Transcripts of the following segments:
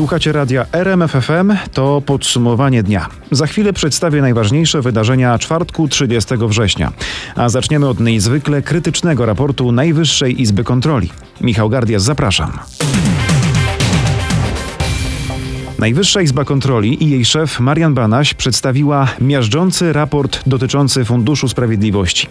Słuchacie radia RMFFM, to podsumowanie dnia. Za chwilę przedstawię najważniejsze wydarzenia czwartku 30 września. A zaczniemy od niezwykle krytycznego raportu Najwyższej Izby Kontroli. Michał Gardias, zapraszam. Najwyższa Izba Kontroli i jej szef Marian Banaś przedstawiła miażdżący raport dotyczący Funduszu Sprawiedliwości.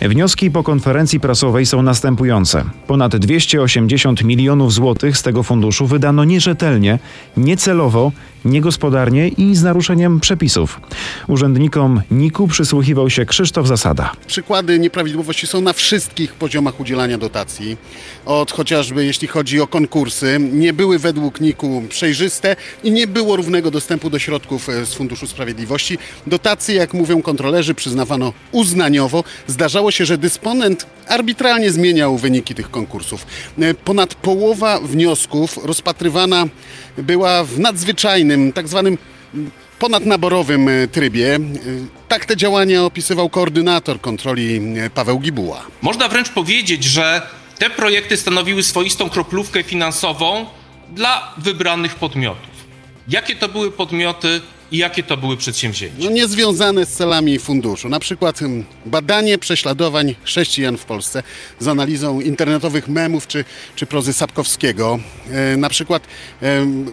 Wnioski po konferencji prasowej są następujące. Ponad 280 milionów złotych z tego funduszu wydano nierzetelnie, niecelowo, niegospodarnie i z naruszeniem przepisów. Urzędnikom NIK-u przysłuchiwał się Krzysztof Zasada. Przykłady nieprawidłowości są na wszystkich poziomach udzielania dotacji. Od chociażby jeśli chodzi o konkursy, nie były według NIK-u przejrzyste i nie było równego dostępu do środków e, z Funduszu Sprawiedliwości. Dotacje, jak mówią kontrolerzy, przyznawano uznaniowo. Zdarzało się, że dysponent arbitralnie zmieniał wyniki tych konkursów. E, Ponad połowa wniosków rozpatrywana była w nadzwyczajnym, tak zwanym ponadnaborowym e, trybie. Tak te działania opisywał koordynator kontroli Paweł Gibuła. Można wręcz powiedzieć, że te projekty stanowiły swoistą kroplówkę finansową dla wybranych podmiotów. Jakie to były podmioty i jakie to były przedsięwzięcia? No, niezwiązane z celami funduszu. Na przykład mm, badanie prześladowań chrześcijan w Polsce z analizą internetowych memów czy, czy prozy Sapkowskiego. E, na przykład em,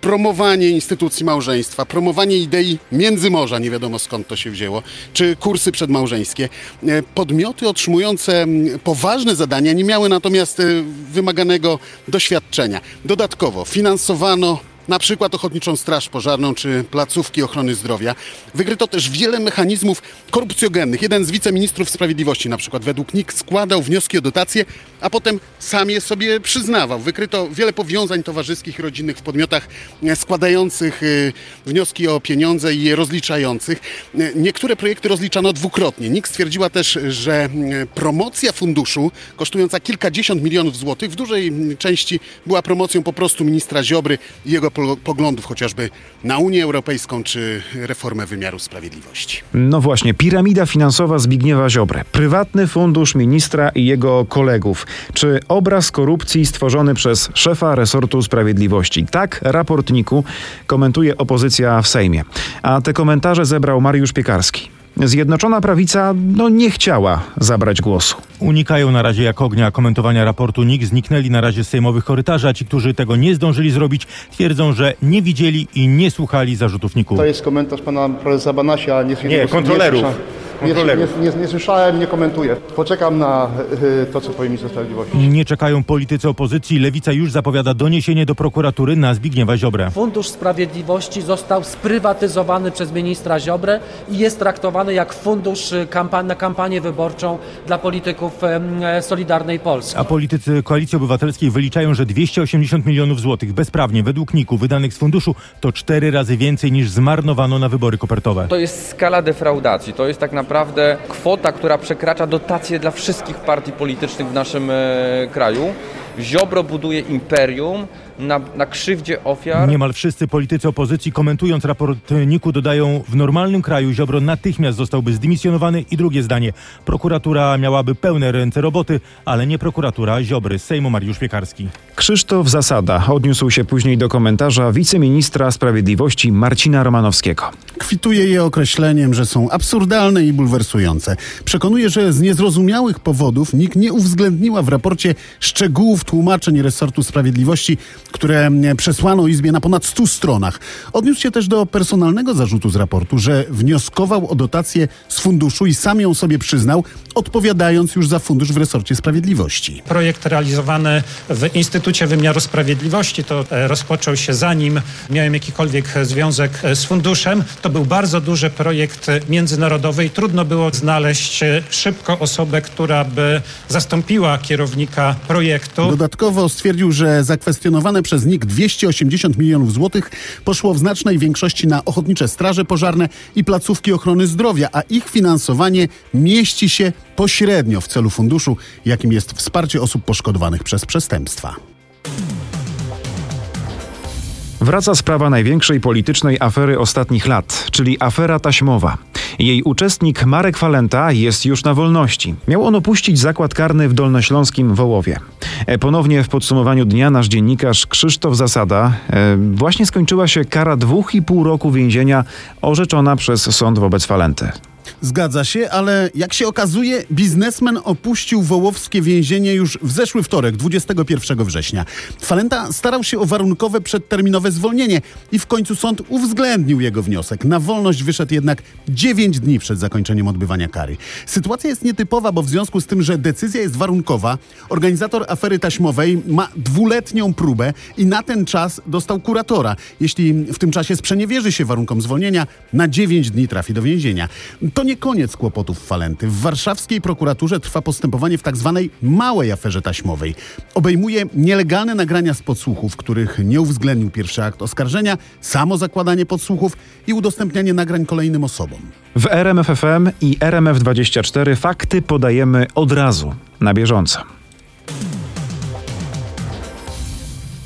promowanie instytucji małżeństwa, promowanie idei międzymorza, nie wiadomo skąd to się wzięło, czy kursy przedmałżeńskie. E, Podmioty otrzymujące poważne zadania nie miały natomiast e, wymaganego doświadczenia. Dodatkowo finansowano na przykład Ochotniczą Straż Pożarną czy placówki ochrony zdrowia. Wykryto też wiele mechanizmów korupcjogennych. Jeden z wiceministrów sprawiedliwości na przykład według NIK składał wnioski o dotacje, a potem sam je sobie przyznawał. Wykryto wiele powiązań towarzyskich i rodzinnych w podmiotach składających e, wnioski o pieniądze i je rozliczających. Niektóre projekty rozliczano dwukrotnie. NIK stwierdziła też, że mm, promocja funduszu kosztująca kilkadziesiąt milionów złotych w dużej części była promocją po prostu ministra Ziobry i jego poglądów chociażby na Unię Europejską czy reformę wymiaru sprawiedliwości. No właśnie, piramida finansowa Zbigniewa Ziobry, prywatny fundusz ministra i jego kolegów, czy obraz korupcji stworzony przez szefa resortu sprawiedliwości. Tak raport NIK-u komentuje opozycja w Sejmie. A te komentarze zebrał Mariusz Piekarski. Zjednoczona prawica no nie chciała zabrać głosu. Unikają na razie jak ognia komentowania raportu NIK, zniknęli na razie z sejmowych korytarzy, a ci, którzy tego nie zdążyli zrobić, twierdzą, że nie widzieli i nie słuchali zarzutów NIK-u. To jest komentarz pana profesora Banasia. Nie, Nie, kontrolerów. Nie, nie, Kontrolerów. nie, nie, nie słyszałem, nie komentuję. Poczekam na y, to, co powie minister sprawiedliwości. Nie czekają politycy opozycji. Lewica już zapowiada doniesienie do prokuratury na Zbigniewa Ziobrę. Fundusz Sprawiedliwości został sprywatyzowany przez ministra Ziobrę i jest traktowany jak fundusz y, kampa- na kampanię wyborczą dla polityków e, Solidarnej Polski. A politycy Koalicji Obywatelskiej wyliczają, że 280 milionów złotych bezprawnie według NIK-u wydanych z funduszu to cztery razy więcej niż zmarnowano na wybory kopertowe. To jest skala defraudacji. To jest tak naprawdę kwota, która przekracza dotacje dla wszystkich partii politycznych w naszym e, kraju. Ziobro buduje imperium na, na krzywdzie ofiar. Niemal wszyscy politycy opozycji komentując raport NIK-u dodają, w normalnym kraju Ziobro natychmiast zostałby zdymisjonowany i drugie zdanie. Prokuratura miałaby pełne ręce roboty, ale nie prokuratura Ziobry. Sejmu Mariusz Piekarski. Krzysztof Zasada odniósł się później do komentarza wiceministra sprawiedliwości Marcina Romanowskiego. Kwituje je określeniem, że są absurdalne i bulwersujące. Przekonuje, że z niezrozumiałych powodów nikt nie uwzględniła w raporcie szczegółów tłumaczeń resortu sprawiedliwości, które mm, przesłano Izbie na ponad 100 stronach. Odniósł się też do personalnego zarzutu z raportu, że wnioskował o dotację z funduszu i sam ją sobie przyznał, odpowiadając już za fundusz w resorcie sprawiedliwości. Projekt realizowany w Instytucie Wymiaru Sprawiedliwości to e, rozpoczął się zanim miałem jakikolwiek związek e, z funduszem. To był bardzo duży projekt międzynarodowy i trudno było znaleźć e, szybko osobę, która by zastąpiła kierownika projektu. Dodatkowo stwierdził, że zakwestionowane przez NIK 280 milionów złotych poszło w znacznej większości na ochotnicze straże pożarne i placówki ochrony zdrowia, a ich finansowanie mieści się pośrednio w celu funduszu, jakim jest wsparcie osób poszkodowanych przez przestępstwa. Wraca sprawa największej politycznej afery ostatnich lat, czyli afera taśmowa. Jej uczestnik Marek Falenta jest już na wolności. Miał on opuścić zakład karny w dolnośląskim Wołowie. E, Ponownie w podsumowaniu dnia nasz dziennikarz Krzysztof Zasada e, właśnie skończyła się kara dwóch i pół roku więzienia orzeczona przez sąd wobec Falenty. Zgadza się, ale jak się okazuje, biznesmen opuścił wołowskie więzienie już w zeszły wtorek, 21 września. Falenta starał się o warunkowe przedterminowe zwolnienie i w końcu sąd uwzględnił jego wniosek. Na wolność wyszedł jednak 9 dni przed zakończeniem odbywania kary. Sytuacja jest nietypowa, bo w związku z tym, że decyzja jest warunkowa, organizator afery taśmowej ma dwuletnią próbę i na ten czas dostał kuratora. Jeśli w tym czasie sprzeniewierzy się warunkom zwolnienia, na 9 dni trafi do więzienia. To nie koniec kłopotów Falenty. W warszawskiej prokuraturze trwa postępowanie w tak zwanej małej aferze taśmowej. Obejmuje nielegalne nagrania z podsłuchów, których nie uwzględnił pierwszy akt oskarżenia, samo zakładanie podsłuchów i udostępnianie nagrań kolejnym osobom. W RMFFM i RMF24 fakty podajemy od razu, na bieżąco.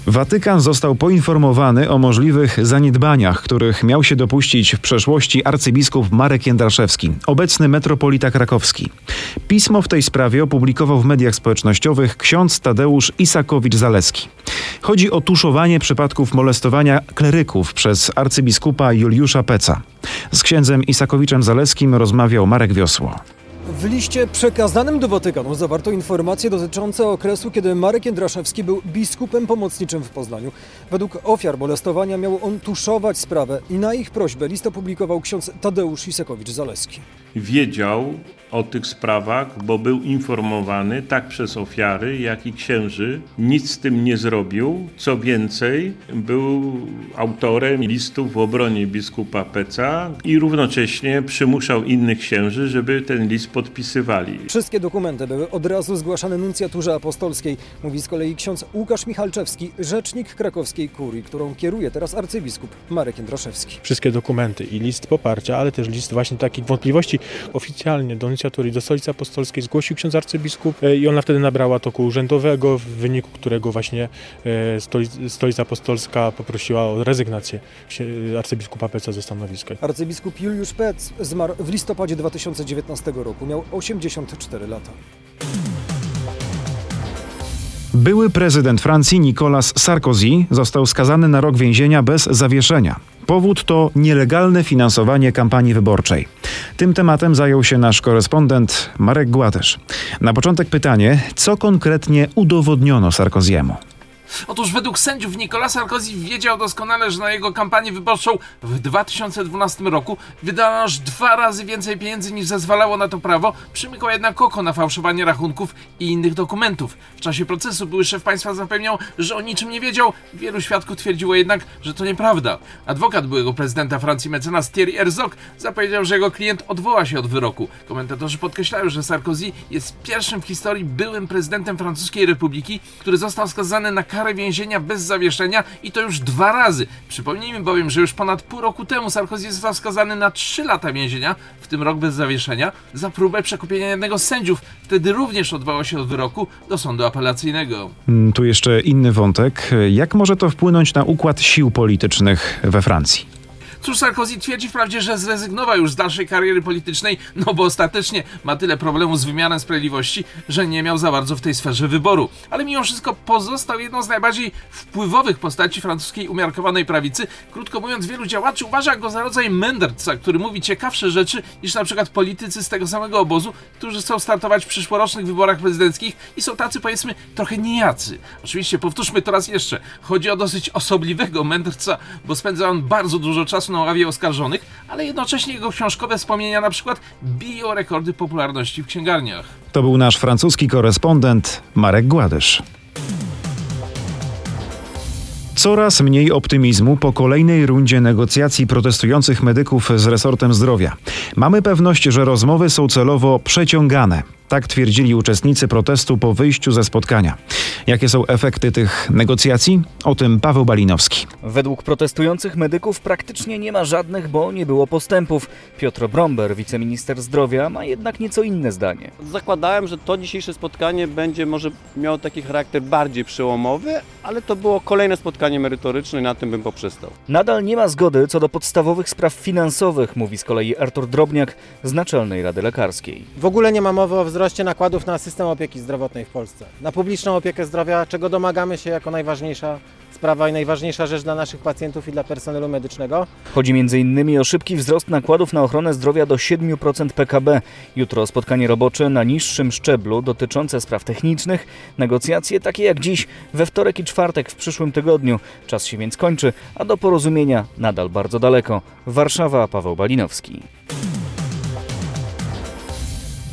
Watykan został poinformowany o możliwych zaniedbaniach, których miał się dopuścić w przeszłości arcybiskup Marek Jędraszewski, obecny metropolita krakowski. Pismo w tej sprawie opublikował w mediach społecznościowych ksiądz Tadeusz Isakowicz-Zaleski. Chodzi o tuszowanie przypadków molestowania kleryków przez arcybiskupa Juliusza Peca. Z księdzem Isakowiczem-Zaleskim rozmawiał Marek Wiosło. W liście przekazanym do Watykanu zawarto informacje dotyczące okresu, kiedy Marek Jędraszewski był biskupem pomocniczym w Poznaniu. Według ofiar molestowania miał on tuszować sprawę i na ich prośbę list opublikował ksiądz Tadeusz Isakowicz-Zaleski. wiedział o tych sprawach, bo był informowany tak przez ofiary, jak i księży. Nic z tym nie zrobił. Co więcej, był autorem listów w obronie biskupa Peca i równocześnie przymuszał innych księży, żeby ten list podpisywali. Wszystkie dokumenty były od razu zgłaszane nuncjaturze apostolskiej, mówi z kolei ksiądz Łukasz Michalczewski, rzecznik krakowskiej kurii, którą kieruje teraz arcybiskup Marek Jędraszewski. wszystkie dokumenty i list poparcia, ale też list właśnie takich wątpliwości oficjalnie do nuncjatury, do stolicy apostolskiej zgłosił ksiądz arcybiskup e, i ona wtedy nabrała toku urzędowego, w wyniku którego właśnie e, stolic- stolica apostolska poprosiła o rezygnację ksi- arcybiskupa Peca ze stanowiska. Arcybiskup Juliusz Pec zmarł w listopadzie 2019 roku. Miał 84 lata. Były prezydent Francji Nicolas Sarkozy został skazany na rok więzienia bez zawieszenia. Powód to nielegalne finansowanie kampanii wyborczej. Tym tematem zajął się nasz korespondent Marek Gładysz. Na początek pytanie, co konkretnie udowodniono Sarkoziemu? Otóż według sędziów Nicolas Sarkozy wiedział doskonale, że na jego kampanię wyborczą w 2012 roku wydano aż dwa razy więcej pieniędzy niż zezwalało na to prawo, przymykał jednak oko na fałszowanie rachunków i innych dokumentów. W czasie procesu były szef państwa zapewniał, że o niczym nie wiedział, wielu świadków twierdziło jednak, że to nieprawda. Adwokat byłego prezydenta Francji mecenas Thierry Herzog zapowiedział, że jego klient odwoła się od wyroku. Komentatorzy podkreślają, że Sarkozy jest pierwszym w historii byłym prezydentem Francuskiej Republiki, który został skazany na karę więzienia bez zawieszenia i to już dwa razy. Przypomnijmy bowiem, że już ponad pół roku temu Sarkozy został skazany na trzy lata więzienia, w tym rok bez zawieszenia, za próbę przekupienia jednego z sędziów. Wtedy również odwołał się od wyroku do sądu apelacyjnego. Mm, Tu jeszcze inny wątek. Jak może to wpłynąć na układ sił politycznych we Francji? Cóż, Sarkozy twierdzi wprawdzie, że zrezygnował już z dalszej kariery politycznej, no bo ostatecznie ma tyle problemów z wymiarem sprawiedliwości, że nie miał za bardzo w tej sferze wyboru. Ale mimo wszystko pozostał jedną z najbardziej wpływowych postaci francuskiej umiarkowanej prawicy. Krótko mówiąc, wielu działaczy uważa go za rodzaj mędrca, który mówi ciekawsze rzeczy niż na przykład politycy z tego samego obozu, którzy chcą startować w przyszłorocznych wyborach prezydenckich i są tacy powiedzmy trochę nijacy. Oczywiście powtórzmy to raz jeszcze. Chodzi o dosyć osobliwego mędrca, bo spędza on bardzo dużo czasu na ławie oskarżonych, ale jednocześnie jego książkowe wspomnienia na przykład biją rekordy popularności w księgarniach. To był nasz francuski korespondent Marek Gładysz. Coraz mniej optymizmu po kolejnej rundzie negocjacji protestujących medyków z resortem zdrowia. Mamy pewność, że rozmowy są celowo przeciągane. Tak twierdzili uczestnicy protestu po wyjściu ze spotkania. Jakie są efekty tych negocjacji? O tym Paweł Balinowski. Według protestujących medyków praktycznie nie ma żadnych, bo nie było postępów. Piotr Bromber, wiceminister zdrowia, ma jednak nieco inne zdanie. Zakładałem, że to dzisiejsze spotkanie będzie może miało taki charakter bardziej przełomowy, ale to było kolejne spotkanie merytoryczne i na tym bym poprzestał. Nadal nie ma zgody co do podstawowych spraw finansowych, mówi z kolei Artur Drobniak z Naczelnej Rady Lekarskiej. W ogóle nie ma mowy o wzroście nakładów na system opieki zdrowotnej w Polsce. Na publiczną opiekę zdrowia, czego domagamy się jako najważniejsza sprawa i najważniejsza rzecz dla naszych pacjentów i dla personelu medycznego. Chodzi m.in. o szybki wzrost nakładów na ochronę zdrowia do 7% PKB. Jutro spotkanie robocze na niższym szczeblu dotyczące spraw technicznych. Negocjacje takie jak dziś, we wtorek i czwartek w przyszłym tygodniu. Czas się więc kończy, a do porozumienia nadal bardzo daleko. Warszawa, Paweł Balinowski.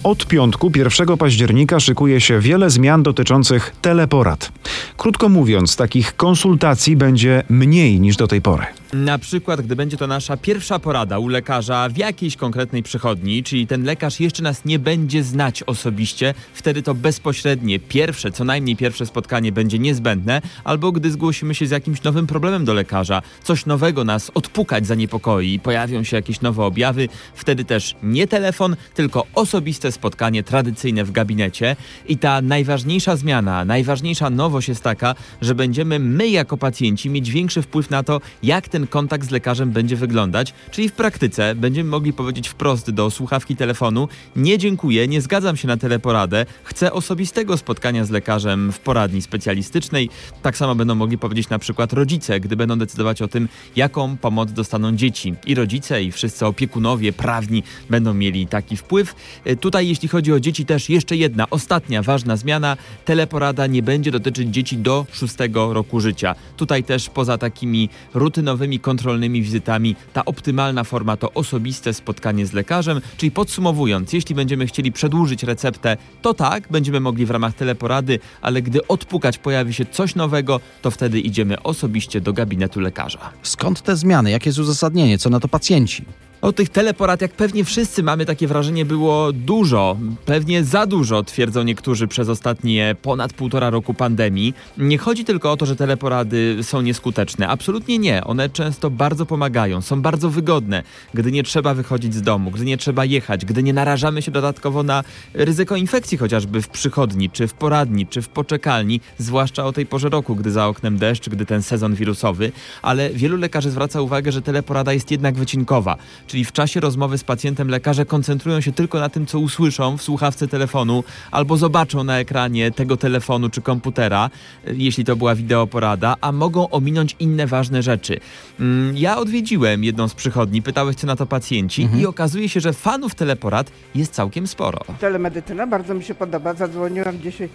Od piątku 1 października szykuje się wiele zmian dotyczących teleporad. Krótko mówiąc, takich konsultacji będzie mniej niż do tej pory. Na przykład, gdy będzie to nasza pierwsza porada u lekarza w jakiejś konkretnej przychodni, czyli ten lekarz jeszcze nas nie będzie znać osobiście, wtedy to bezpośrednie, pierwsze, co najmniej pierwsze spotkanie będzie niezbędne, albo gdy zgłosimy się z jakimś nowym problemem do lekarza, coś nowego nas odpukać zaniepokoi, pojawią się jakieś nowe objawy, wtedy też nie telefon, tylko osobiste spotkanie tradycyjne w gabinecie. I ta najważniejsza zmiana, najważniejsza nowość jest taka, że będziemy my jako pacjenci mieć większy wpływ na to, jak ten kontakt z lekarzem będzie wyglądać, czyli w praktyce będziemy mogli powiedzieć wprost do słuchawki telefonu: Nie dziękuję, nie zgadzam się na teleporadę, chcę osobistego spotkania z lekarzem w poradni specjalistycznej. Tak samo będą mogli powiedzieć na przykład rodzice, gdy będą decydować o tym, jaką pomoc dostaną dzieci. I rodzice, i wszyscy opiekunowie prawni będą mieli taki wpływ. E, Tutaj, jeśli chodzi o dzieci, też jeszcze jedna, ostatnia ważna zmiana: teleporada nie będzie dotyczyć dzieci do szóstego roku życia. Tutaj też poza takimi rutynowymi, kontrolnymi wizytami, ta optymalna forma to osobiste spotkanie z lekarzem. Czyli podsumowując, jeśli będziemy chcieli przedłużyć receptę, to tak, będziemy mogli w ramach teleporady, ale gdy odpukać pojawi się coś nowego, to wtedy idziemy osobiście do gabinetu lekarza. Skąd te zmiany? Jakie jest uzasadnienie? Co na to pacjenci? O tych teleporad, jak pewnie wszyscy mamy takie wrażenie, było dużo. Pewnie za dużo, twierdzą niektórzy przez ostatnie ponad półtora roku pandemii. Nie chodzi tylko o to, że teleporady są nieskuteczne. Absolutnie nie. One często bardzo pomagają, są bardzo wygodne, gdy nie trzeba wychodzić z domu, gdy nie trzeba jechać, gdy nie narażamy się dodatkowo na ryzyko infekcji chociażby w przychodni, czy w poradni, czy w poczekalni, zwłaszcza o tej porze roku, gdy za oknem deszcz, gdy ten sezon wirusowy. Ale wielu lekarzy zwraca uwagę, że teleporada jest jednak wycinkowa czyli w czasie rozmowy z pacjentem lekarze koncentrują się tylko na tym, co usłyszą w słuchawce telefonu albo zobaczą na ekranie tego telefonu czy komputera, y, jeśli to była wideoporada, a mogą ominąć inne ważne rzeczy. Mm, Ja odwiedziłem jedną z przychodni, pytałeś co na to pacjenci i okazuje się, że fanów teleporad jest całkiem sporo. Telemedycyna bardzo mi się podoba. Zadzwoniłam dzisiaj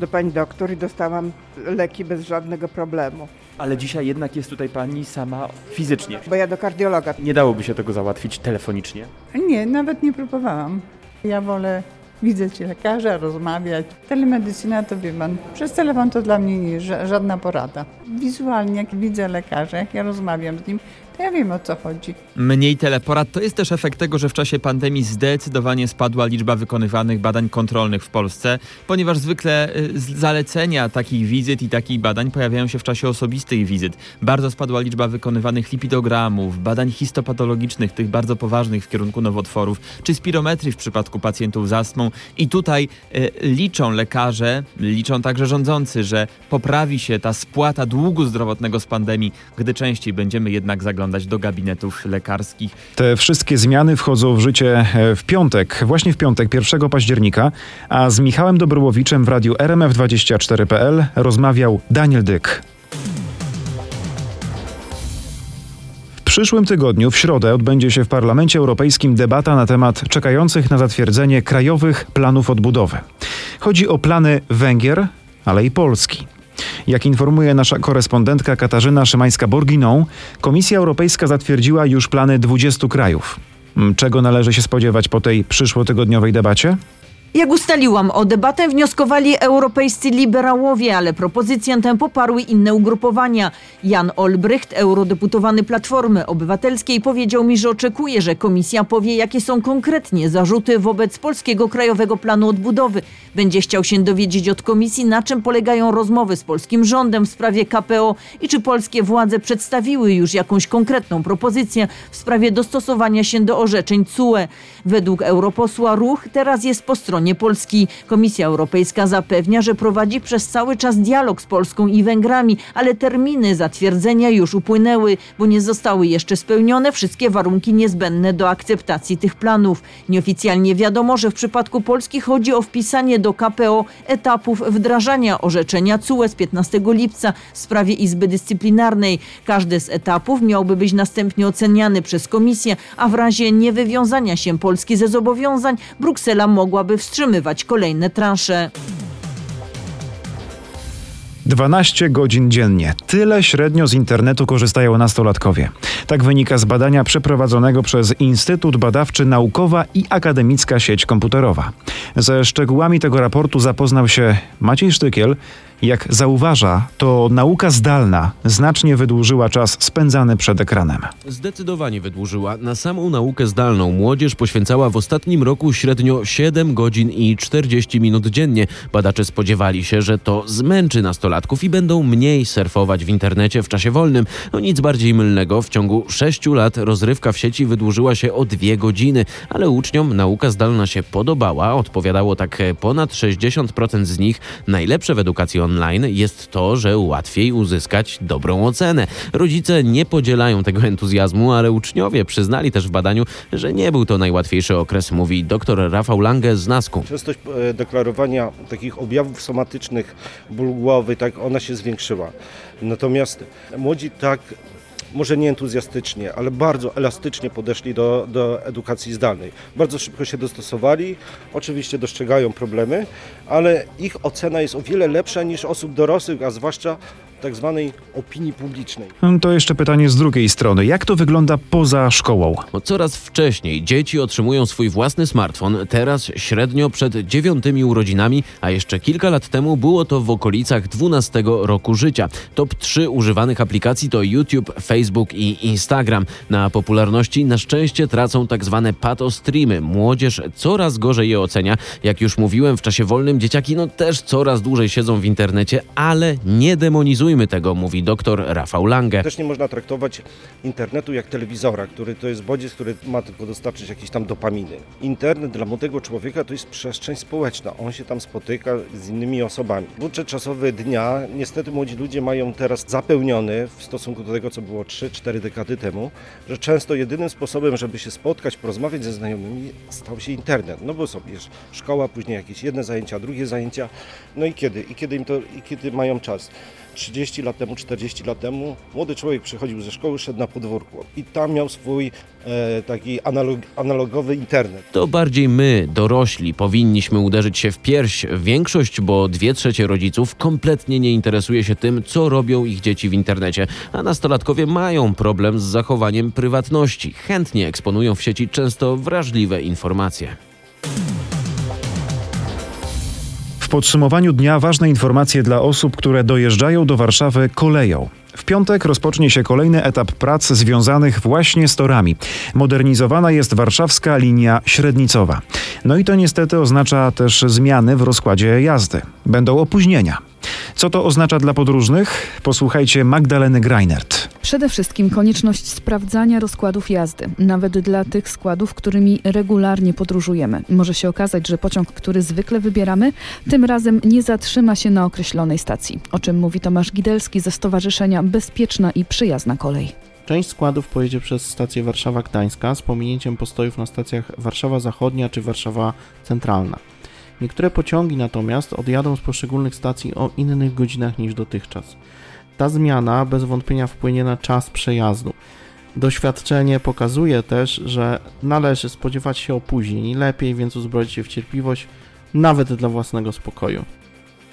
do pani doktor i dostałam leki bez żadnego problemu. Ale dzisiaj jednak jest tutaj pani sama fizycznie. Bo ja do kardiologa. Nie dałoby się tego załatwić telefonicznie? Nie, nawet nie próbowałam. Ja wolę widzieć lekarza, rozmawiać. Telemedycyna to wie pan, przez telefon to dla mnie nie, ża- żadna porada. Wizualnie jak widzę lekarza, jak ja rozmawiam z nim, ja wiem o co chodzi. Mniej teleporad to jest też efekt tego, że w czasie pandemii zdecydowanie spadła liczba wykonywanych badań kontrolnych w Polsce, ponieważ zwykle y, zalecenia takich wizyt i takich badań pojawiają się w czasie osobistych wizyt. Bardzo spadła liczba wykonywanych lipidogramów, badań histopatologicznych, tych bardzo poważnych w kierunku nowotworów, czy spirometrii w przypadku pacjentów z astmą. I tutaj y, liczą lekarze, liczą także rządzący, że poprawi się ta spłata długu zdrowotnego z pandemii, gdy częściej będziemy jednak zaglądać do gabinetów lekarskich. Te wszystkie zmiany wchodzą w życie e, w piątek, właśnie w piątek, 1 października, a z Michałem Dobrołowiczem w radiu RMF24.pl rozmawiał Daniel Dyk. W przyszłym tygodniu, w środę, odbędzie się w Parlamencie Europejskim debata na temat czekających na zatwierdzenie krajowych planów odbudowy. Chodzi o plany Węgier, ale i Polski. Jak informuje nasza korespondentka Katarzyna Szymańska-Borginą, Komisja Europejska zatwierdziła już plany 20 krajów. Czego należy się spodziewać po tej przyszłotygodniowej debacie? Jak ustaliłam, o debatę wnioskowali europejscy liberałowie, ale propozycję tę poparły inne ugrupowania. Jan Olbrycht, eurodeputowany Platformy Obywatelskiej, powiedział mi, że oczekuje, że komisja powie, jakie są konkretnie zarzuty wobec Polskiego Krajowego Planu Odbudowy. Będzie chciał się dowiedzieć od komisji, na czym polegają rozmowy z polskim rządem w sprawie KPO i czy polskie władze przedstawiły już jakąś konkretną propozycję w sprawie dostosowania się do orzeczeń CUE. Według europosła ruch teraz jest po stronie Polski. Komisja Europejska zapewnia, że prowadzi przez cały czas dialog z Polską i Węgrami, ale terminy zatwierdzenia już upłynęły, bo nie zostały jeszcze spełnione wszystkie warunki niezbędne do akceptacji tych planów. Nieoficjalnie wiadomo, że w przypadku Polski chodzi o wpisanie do KPO etapów wdrażania orzeczenia CUE z 15 lipca w sprawie Izby Dyscyplinarnej. Każdy z etapów miałby być następnie oceniany przez komisję, a w razie niewywiązania się Polski ze zobowiązań Bruksela mogłaby wstrzymywać kolejne transze. 12 godzin dziennie. Tyle średnio z internetu korzystają nastolatkowie. Tak wynika z badania przeprowadzonego przez Instytut Badawczy Naukowa i Akademicka Sieć Komputerowa. Ze szczegółami tego raportu zapoznał się Maciej Sztykiel. Jak zauważa, to nauka zdalna znacznie wydłużyła czas spędzany przed ekranem. Zdecydowanie wydłużyła. Na samą naukę zdalną młodzież poświęcała w ostatnim roku średnio 7 godzin i 40 minut dziennie. Badacze spodziewali się, że to zmęczy nastolatków i będą mniej surfować w internecie w czasie wolnym. No nic bardziej mylnego. W ciągu 6 lat rozrywka w sieci wydłużyła się o 2 godziny, ale uczniom nauka zdalna się podobała. Odpowiadało tak ponad 60% z nich. Najlepsze w edukacji online jest to, że łatwiej uzyskać dobrą ocenę. Rodzice nie podzielają tego entuzjazmu, ale uczniowie przyznali też w badaniu, że nie był to najłatwiejszy okres, mówi dr Rafał Lange z NASKU. Częstość e, deklarowania takich objawów somatycznych, ból głowy, tak, ona się zwiększyła. Natomiast młodzi tak może nie entuzjastycznie, ale bardzo elastycznie podeszli do, do edukacji zdalnej. Bardzo szybko się dostosowali, oczywiście dostrzegają problemy, ale ich ocena jest o wiele lepsza niż osób dorosłych, a zwłaszcza tak zwanej opinii publicznej. To jeszcze pytanie z drugiej strony. Jak to wygląda poza szkołą? Bo coraz wcześniej dzieci otrzymują swój własny smartfon, teraz średnio przed dziewiątymi urodzinami, a jeszcze kilka lat temu było to w okolicach 12 roku życia. Top 3 używanych aplikacji to YouTube, Facebook i Instagram. Na popularności na szczęście tracą tak zwane patostreamy. Młodzież coraz gorzej je ocenia. Jak już mówiłem, w czasie wolnym dzieciaki no też coraz dłużej siedzą w internecie, ale nie demonizujmy tego, mówi dr Rafał Lange. Też nie można traktować internetu jak telewizora, który to jest bodziec, który ma tylko dostarczyć jakieś tam dopaminy. Internet dla młodego człowieka to jest przestrzeń społeczna. On się tam spotyka z innymi osobami. Budżet czasowy dnia niestety młodzi ludzie mają teraz zapełniony w stosunku do tego, co było 3-4 dekady temu, że często jedynym sposobem, żeby się spotkać, porozmawiać ze znajomymi, stał się internet. No bo sobie szkoła, później jakieś jedne zajęcia, drugie zajęcia. No i kiedy? I kiedy im to, i kiedy mają czas? 30 lat temu, 40 lat temu młody człowiek przychodził ze szkoły, szedł na podwórko i tam miał swój e, taki analog, analogowy internet. To bardziej my, dorośli, powinniśmy uderzyć się w pierś. Większość, bo dwie trzecie rodziców kompletnie nie interesuje się tym, co robią ich dzieci w internecie, a nastolatkowie mają problem z zachowaniem prywatności. Chętnie eksponują w sieci często wrażliwe informacje. W podsumowaniu dnia ważne informacje dla osób, które dojeżdżają do Warszawy koleją. W piątek rozpocznie się kolejny etap prac związanych właśnie z torami. Modernizowana jest warszawska linia średnicowa. No i to niestety oznacza też zmiany w rozkładzie jazdy. Będą opóźnienia. Co to oznacza dla podróżnych? Posłuchajcie Magdaleny Greinert. Przede wszystkim konieczność sprawdzania rozkładów jazdy, nawet dla tych składów, którymi regularnie podróżujemy. Może się okazać, że pociąg, który zwykle wybieramy, tym razem nie zatrzyma się na określonej stacji. O czym mówi Tomasz Gidelski ze Stowarzyszenia Bezpieczna i Przyjazna Kolej. Część składów pojedzie przez stację Warszawa Gdańska z pominięciem postojów na stacjach Warszawa Zachodnia czy Warszawa Centralna. Niektóre pociągi natomiast odjadą z poszczególnych stacji o innych godzinach niż dotychczas. Ta zmiana bez wątpienia wpłynie na czas przejazdu. Doświadczenie pokazuje też, że należy spodziewać się opóźnień. Lepiej więc uzbroić się w cierpliwość, nawet dla własnego spokoju.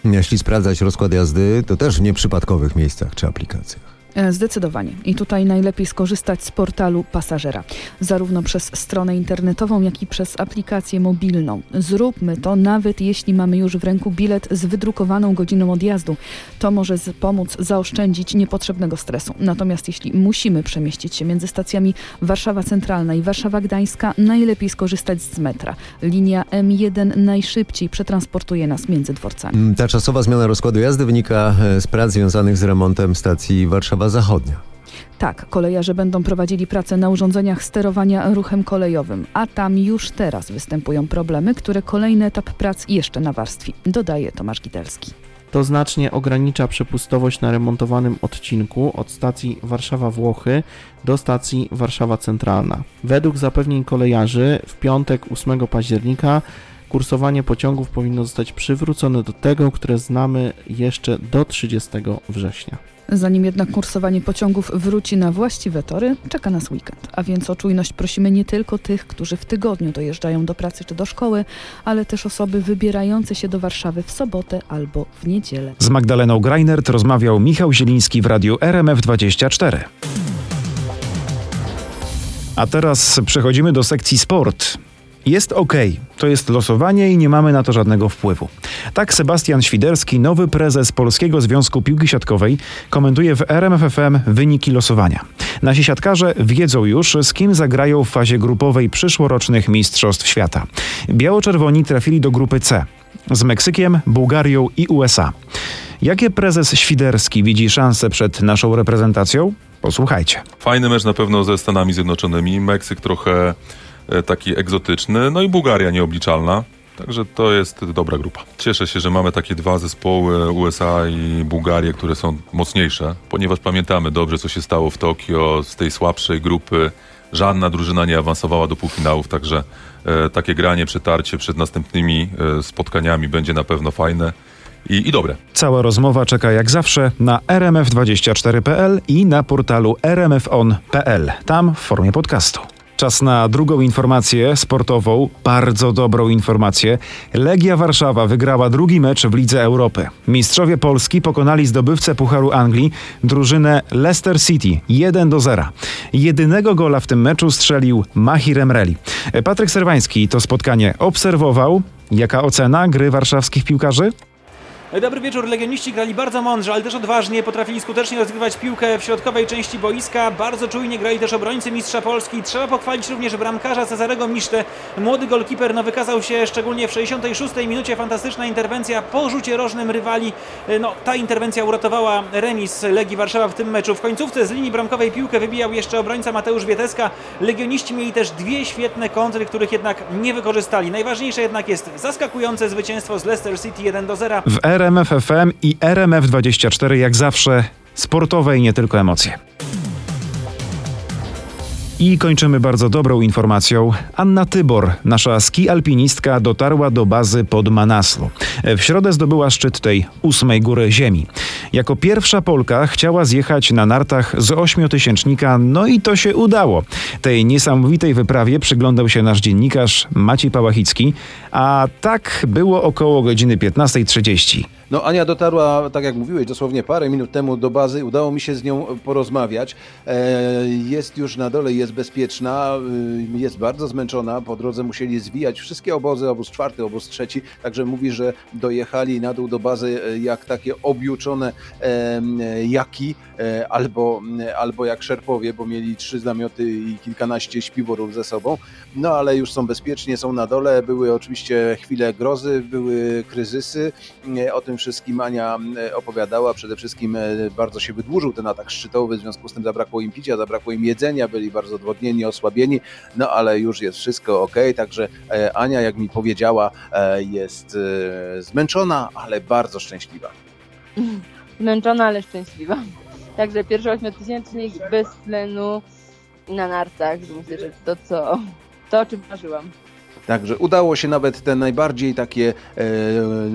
Jeśli sprawdzać rozkład jazdy, to też w nieprzypadkowych miejscach czy aplikacjach. E, Zdecydowanie. I tutaj najlepiej skorzystać z portalu pasażera. Zarówno przez stronę internetową, jak i przez aplikację mobilną. Zróbmy to, nawet jeśli mamy już w ręku bilet z wydrukowaną godziną odjazdu. To może pomóc zaoszczędzić niepotrzebnego stresu. Natomiast jeśli musimy przemieścić się między stacjami Warszawa Centralna i Warszawa Gdańska, najlepiej skorzystać z metra. Linia M1 najszybciej przetransportuje nas między dworcami. Mm, Ta czasowa zmiana rozkładu jazdy wynika e, z prac związanych z remontem stacji Warszawa Zachodnia. Tak, kolejarze będą prowadzili pracę na urządzeniach sterowania ruchem kolejowym, a tam już teraz występują problemy, które kolejny etap prac jeszcze nawarstwi, dodaje Tomasz Gitelski. To znacznie ogranicza przepustowość na remontowanym odcinku od stacji Warszawa-Włochy do stacji Warszawa Centralna. Według zapewnień kolejarzy w piątek 8 października kursowanie pociągów powinno zostać przywrócone do tego, które znamy jeszcze do 30 września. Zanim jednak kursowanie pociągów wróci na właściwe tory, czeka nas weekend. A więc o czujność prosimy nie tylko tych, którzy w tygodniu dojeżdżają do pracy czy do szkoły, ale też osoby wybierające się do Warszawy w sobotę albo w niedzielę. Z Magdaleną Greinert rozmawiał Michał Zieliński w radiu RMF24. A teraz przechodzimy do sekcji sport. Jest ok, to jest losowanie i nie mamy na to żadnego wpływu. Tak Sebastian Świderski, nowy prezes Polskiego Związku Piłki Siatkowej, komentuje w RMFFM wyniki losowania. Nasi siatkarze wiedzą już, z kim zagrają w fazie grupowej przyszłorocznych Mistrzostw Świata. Biało-czerwoni trafili do grupy C z Meksykiem, Bułgarią i USA. Jakie prezes Świderski widzi szanse przed naszą reprezentacją? Posłuchajcie. Fajny mecz na pewno ze Stanami Zjednoczonymi, Meksyk trochę taki egzotyczny, no i Bułgaria nieobliczalna. Także to jest dobra grupa. Cieszę się, że mamy takie dwa zespoły USA i Bułgarię, które są mocniejsze, ponieważ pamiętamy dobrze, co się stało w Tokio z tej słabszej grupy. Żadna drużyna nie awansowała do półfinałów, także e, takie granie, przetarcie przed następnymi e, spotkaniami będzie na pewno fajne i, i dobre. Cała rozmowa czeka jak zawsze na rmf24.pl i na portalu rmfon.pl, tam w formie podcastu. Czas na drugą informację sportową, bardzo dobrą informację. Legia Warszawa wygrała drugi mecz w Lidze Europy. Mistrzowie Polski pokonali zdobywcę Pucharu Anglii, drużynę Leicester City 1 do 0. Jedynego gola w tym meczu strzelił Mahir Emreli. Patryk Serwański to spotkanie obserwował. Jaka ocena gry warszawskich piłkarzy? Dobry wieczór. Legioniści grali bardzo mądrze, ale też odważnie. Potrafili skutecznie rozgrywać piłkę w środkowej części boiska. Bardzo czujnie grali też obrońcy mistrza Polski. Trzeba pochwalić również bramkarza Cezarego Misztę. Młody golkiper no, wykazał się szczególnie w 66 minucie. Fantastyczna interwencja po rzucie rożnym rywali. No, ta interwencja uratowała remis Legii Warszawa w tym meczu. W końcówce z linii bramkowej piłkę wybijał jeszcze obrońca Mateusz Wieteska. Legioniści mieli też dwie świetne kontry, których jednak nie wykorzystali. Najważniejsze jednak jest zaskakujące zwycięstwo z Leicester City 1 do 0. W RMF FM i RMF24 jak zawsze sportowe i nie tylko emocje. I kończymy bardzo dobrą informacją. Anna Tybor, nasza ski alpinistka, dotarła do bazy pod Manaslu. W środę zdobyła szczyt tej ósmej góry Ziemi. Jako pierwsza Polka chciała zjechać na nartach z ośmiotysięcznika, no i to się udało. Tej niesamowitej wyprawie przyglądał się nasz dziennikarz Maciej Pałachicki, a tak było około godziny 15.30. No Ania dotarła, tak jak mówiłeś, dosłownie parę minut temu do bazy. Udało mi się z nią porozmawiać. E, jest już na dole, jest bezpieczna, y, jest bardzo zmęczona. Po drodze musieli zwijać wszystkie obozy, obóz czwarty, obóz trzeci. Także mówi, że dojechali na dół do bazy e, jak takie objuczone e, jaki e, albo, albo jak szerpowie, bo mieli trzy namioty i kilkanaście śpiworów ze sobą. No ale już są bezpiecznie, są na dole. Były oczywiście chwile grozy, były kryzysy. E, O tym wszystkim Ania e, opowiadała. Przede wszystkim e, bardzo się wydłużył ten atak szczytowy, w związku z tym zabrakło im picia, zabrakło im jedzenia, byli bardzo odwodnieni, osłabieni, no ale już jest wszystko ok. Także e, Ania, jak mi powiedziała, jest zmęczona, ale bardzo szczęśliwa. Zmęczona, ale szczęśliwa. Także pierwszy ośmiotysięcznik bez tlenu na nartach. Myślę, że to co, to o czym marzyłam. Także udało się nawet te najbardziej takie e,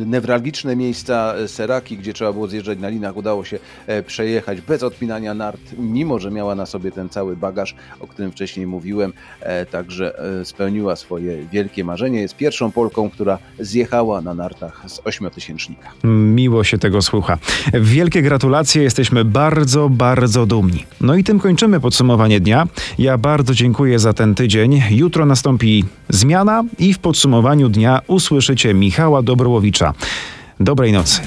newralgiczne miejsca e, Seraki, gdzie trzeba było zjeżdżać na linach, udało się e, przejechać bez odpinania nart, mimo że miała na sobie ten cały bagaż, o którym wcześniej mówiłem. E, także e, spełniła swoje wielkie marzenie. Jest pierwszą Polką, która zjechała na nartach z ośmiotysięcznika. Miło się tego słucha. Wielkie gratulacje, jesteśmy bardzo, bardzo dumni. No i tym kończymy podsumowanie dnia. Ja bardzo dziękuję za ten tydzień. Jutro nastąpi zmiana i w podsumowaniu dnia usłyszycie Michała Dobrołowicza. Dobrej nocy.